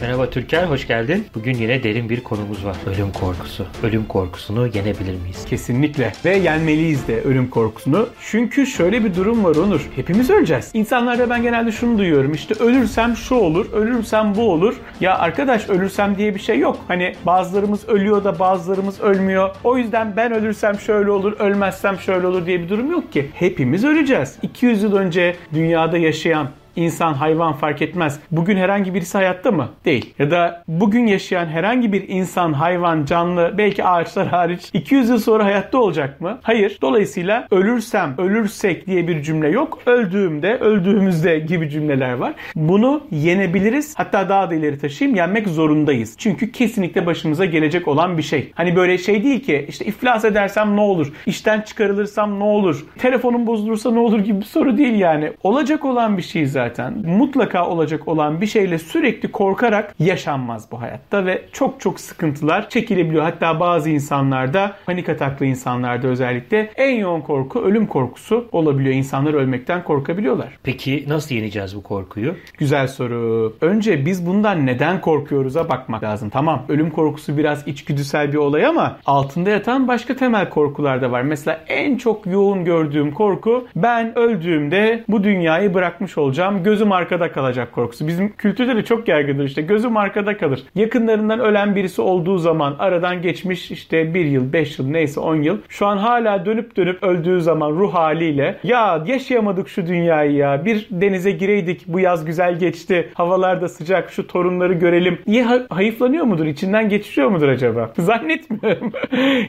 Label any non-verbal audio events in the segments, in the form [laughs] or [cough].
Merhaba Türker, hoş geldin. Bugün yine derin bir konumuz var. Ölüm korkusu. Ölüm korkusunu yenebilir miyiz? Kesinlikle. Ve yenmeliyiz de ölüm korkusunu. Çünkü şöyle bir durum var Onur. Hepimiz öleceğiz. İnsanlarda ben genelde şunu duyuyorum. İşte ölürsem şu olur, ölürsem bu olur. Ya arkadaş ölürsem diye bir şey yok. Hani bazılarımız ölüyor da bazılarımız ölmüyor. O yüzden ben ölürsem şöyle olur, ölmezsem şöyle olur diye bir durum yok ki. Hepimiz öleceğiz. 200 yıl önce dünyada yaşayan insan, hayvan fark etmez. Bugün herhangi birisi hayatta mı? Değil. Ya da bugün yaşayan herhangi bir insan, hayvan, canlı, belki ağaçlar hariç 200 yıl sonra hayatta olacak mı? Hayır. Dolayısıyla ölürsem, ölürsek diye bir cümle yok. Öldüğümde, öldüğümüzde gibi cümleler var. Bunu yenebiliriz. Hatta daha da ileri taşıyayım. Yenmek zorundayız. Çünkü kesinlikle başımıza gelecek olan bir şey. Hani böyle şey değil ki işte iflas edersem ne olur? İşten çıkarılırsam ne olur? Telefonum bozulursa ne olur gibi bir soru değil yani. Olacak olan bir şey zaten zaten. Mutlaka olacak olan bir şeyle sürekli korkarak yaşanmaz bu hayatta ve çok çok sıkıntılar çekilebiliyor. Hatta bazı insanlarda panik ataklı insanlarda özellikle en yoğun korku ölüm korkusu olabiliyor. İnsanlar ölmekten korkabiliyorlar. Peki nasıl yeneceğiz bu korkuyu? Güzel soru. Önce biz bundan neden korkuyoruz'a bakmak lazım. Tamam ölüm korkusu biraz içgüdüsel bir olay ama altında yatan başka temel korkular da var. Mesela en çok yoğun gördüğüm korku ben öldüğümde bu dünyayı bırakmış olacağım olacağım gözüm arkada kalacak korkusu. Bizim kültürde de çok yaygındır işte gözüm arkada kalır. Yakınlarından ölen birisi olduğu zaman aradan geçmiş işte bir yıl, beş yıl neyse on yıl. Şu an hala dönüp dönüp öldüğü zaman ruh haliyle ya yaşayamadık şu dünyayı ya bir denize gireydik bu yaz güzel geçti havalar da sıcak şu torunları görelim diye hayıflanıyor mudur? içinden geçiyor mudur acaba? [laughs] Zannetmiyorum.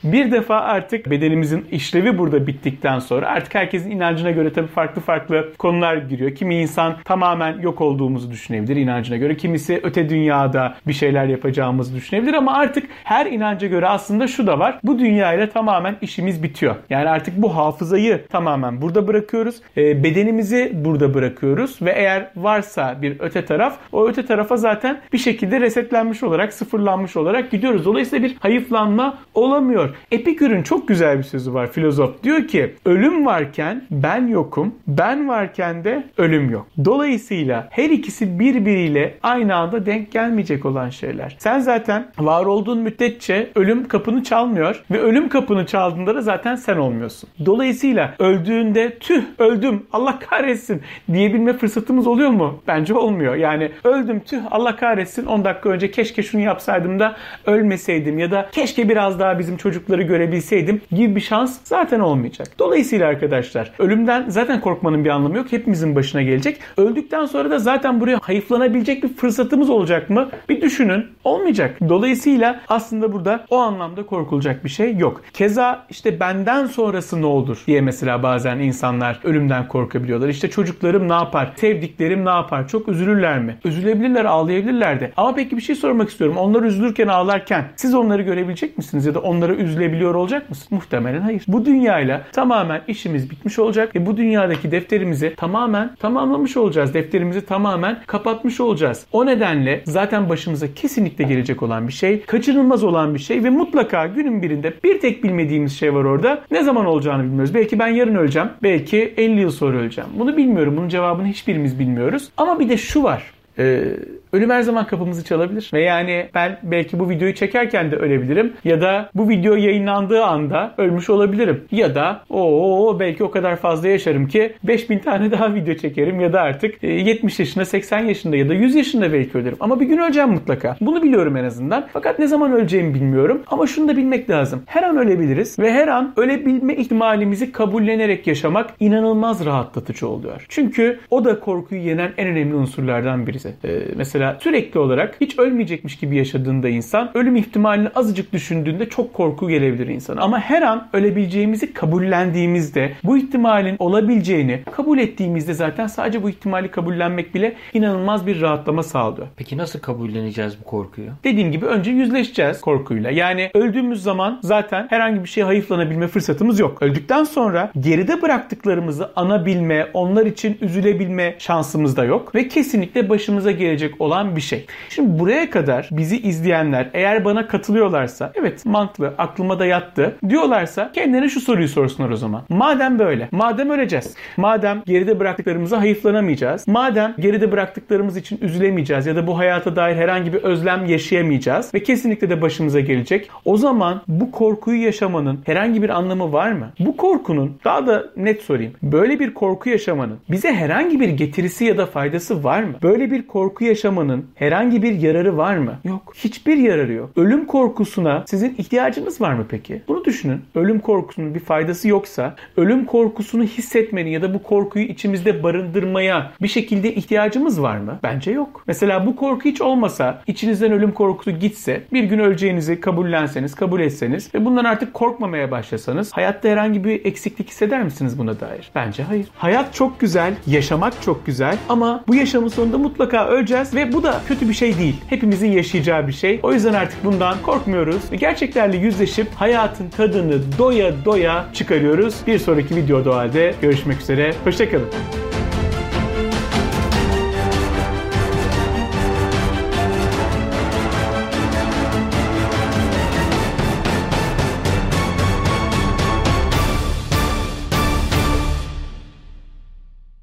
bir defa artık bedenimizin işlevi burada bittikten sonra artık herkesin inancına göre tabii farklı farklı konular giriyor. Kimi insan insan tamamen yok olduğumuzu düşünebilir inancına göre. Kimisi öte dünyada bir şeyler yapacağımızı düşünebilir ama artık her inanca göre aslında şu da var. Bu dünyayla tamamen işimiz bitiyor. Yani artık bu hafızayı tamamen burada bırakıyoruz. E, bedenimizi burada bırakıyoruz ve eğer varsa bir öte taraf o öte tarafa zaten bir şekilde resetlenmiş olarak sıfırlanmış olarak gidiyoruz. Dolayısıyla bir hayıflanma olamıyor. Epikür'ün çok güzel bir sözü var filozof. Diyor ki ölüm varken ben yokum. Ben varken de ölüm yok. Dolayısıyla her ikisi birbiriyle aynı anda denk gelmeyecek olan şeyler. Sen zaten var olduğun müddetçe ölüm kapını çalmıyor ve ölüm kapını çaldığında da zaten sen olmuyorsun. Dolayısıyla öldüğünde tüh öldüm Allah kahretsin diyebilme fırsatımız oluyor mu? Bence olmuyor. Yani öldüm tüh Allah kahretsin 10 dakika önce keşke şunu yapsaydım da ölmeseydim ya da keşke biraz daha bizim çocukları görebilseydim gibi bir şans zaten olmayacak. Dolayısıyla arkadaşlar ölümden zaten korkmanın bir anlamı yok. Hepimizin başına gelecek. Öldükten sonra da zaten buraya hayıflanabilecek bir fırsatımız olacak mı? Bir düşünün. Olmayacak. Dolayısıyla aslında burada o anlamda korkulacak bir şey yok. Keza işte benden sonrası ne olur diye mesela bazen insanlar ölümden korkabiliyorlar. İşte çocuklarım ne yapar? Sevdiklerim ne yapar? Çok üzülürler mi? Üzülebilirler, ağlayabilirler de. Ama peki bir şey sormak istiyorum. Onlar üzülürken, ağlarken siz onları görebilecek misiniz? Ya da onlara üzülebiliyor olacak mısınız? Muhtemelen hayır. Bu dünyayla tamamen işimiz bitmiş olacak ve bu dünyadaki defterimizi tamamen tamamlamış olacağız. Defterimizi tamamen kapatmış olacağız. O nedenle zaten başımıza kesinlikle gelecek olan bir şey, kaçınılmaz olan bir şey ve mutlaka günün birinde bir tek bilmediğimiz şey var orada. Ne zaman olacağını bilmiyoruz. Belki ben yarın öleceğim. Belki 50 yıl sonra öleceğim. Bunu bilmiyorum. Bunun cevabını hiçbirimiz bilmiyoruz. Ama bir de şu var. Ee, Ölüm her zaman kapımızı çalabilir. Ve yani ben belki bu videoyu çekerken de ölebilirim. Ya da bu video yayınlandığı anda ölmüş olabilirim. Ya da o belki o kadar fazla yaşarım ki 5000 tane daha video çekerim ya da artık 70 e, yaşında, 80 yaşında ya da 100 yaşında belki ölürüm. Ama bir gün öleceğim mutlaka. Bunu biliyorum en azından. Fakat ne zaman öleceğimi bilmiyorum. Ama şunu da bilmek lazım. Her an ölebiliriz ve her an ölebilme ihtimalimizi kabullenerek yaşamak inanılmaz rahatlatıcı oluyor. Çünkü o da korkuyu yenen en önemli unsurlardan birisi. Ee, mesela Mesela sürekli olarak hiç ölmeyecekmiş gibi yaşadığında insan ölüm ihtimalini azıcık düşündüğünde çok korku gelebilir insan. Ama her an ölebileceğimizi kabullendiğimizde bu ihtimalin olabileceğini kabul ettiğimizde zaten sadece bu ihtimali kabullenmek bile inanılmaz bir rahatlama sağlıyor. Peki nasıl kabulleneceğiz bu korkuyu? Dediğim gibi önce yüzleşeceğiz korkuyla. Yani öldüğümüz zaman zaten herhangi bir şeye hayıflanabilme fırsatımız yok. Öldükten sonra geride bıraktıklarımızı anabilme, onlar için üzülebilme şansımız da yok ve kesinlikle başımıza gelecek olan olan bir şey. Şimdi buraya kadar bizi izleyenler eğer bana katılıyorlarsa evet mantıklı aklıma da yattı diyorlarsa kendine şu soruyu sorsunlar o zaman. Madem böyle, madem öleceğiz, madem geride bıraktıklarımıza hayıflanamayacağız, madem geride bıraktıklarımız için üzülemeyeceğiz ya da bu hayata dair herhangi bir özlem yaşayamayacağız ve kesinlikle de başımıza gelecek. O zaman bu korkuyu yaşamanın herhangi bir anlamı var mı? Bu korkunun daha da net sorayım. Böyle bir korku yaşamanın bize herhangi bir getirisi ya da faydası var mı? Böyle bir korku yaşamanın herhangi bir yararı var mı? Yok. Hiçbir yararı yok. Ölüm korkusuna sizin ihtiyacınız var mı peki? Bunu düşünün. Ölüm korkusunun bir faydası yoksa ölüm korkusunu hissetmenin ya da bu korkuyu içimizde barındırmaya bir şekilde ihtiyacımız var mı? Bence yok. Mesela bu korku hiç olmasa, içinizden ölüm korkusu gitse, bir gün öleceğinizi kabullenseniz, kabul etseniz ve bundan artık korkmamaya başlasanız hayatta herhangi bir eksiklik hisseder misiniz buna dair? Bence hayır. Hayat çok güzel, yaşamak çok güzel ama bu yaşamın sonunda mutlaka öleceğiz bu da kötü bir şey değil. Hepimizin yaşayacağı bir şey. O yüzden artık bundan korkmuyoruz ve gerçeklerle yüzleşip hayatın tadını doya doya çıkarıyoruz. Bir sonraki videoda o halde görüşmek üzere. Hoşçakalın.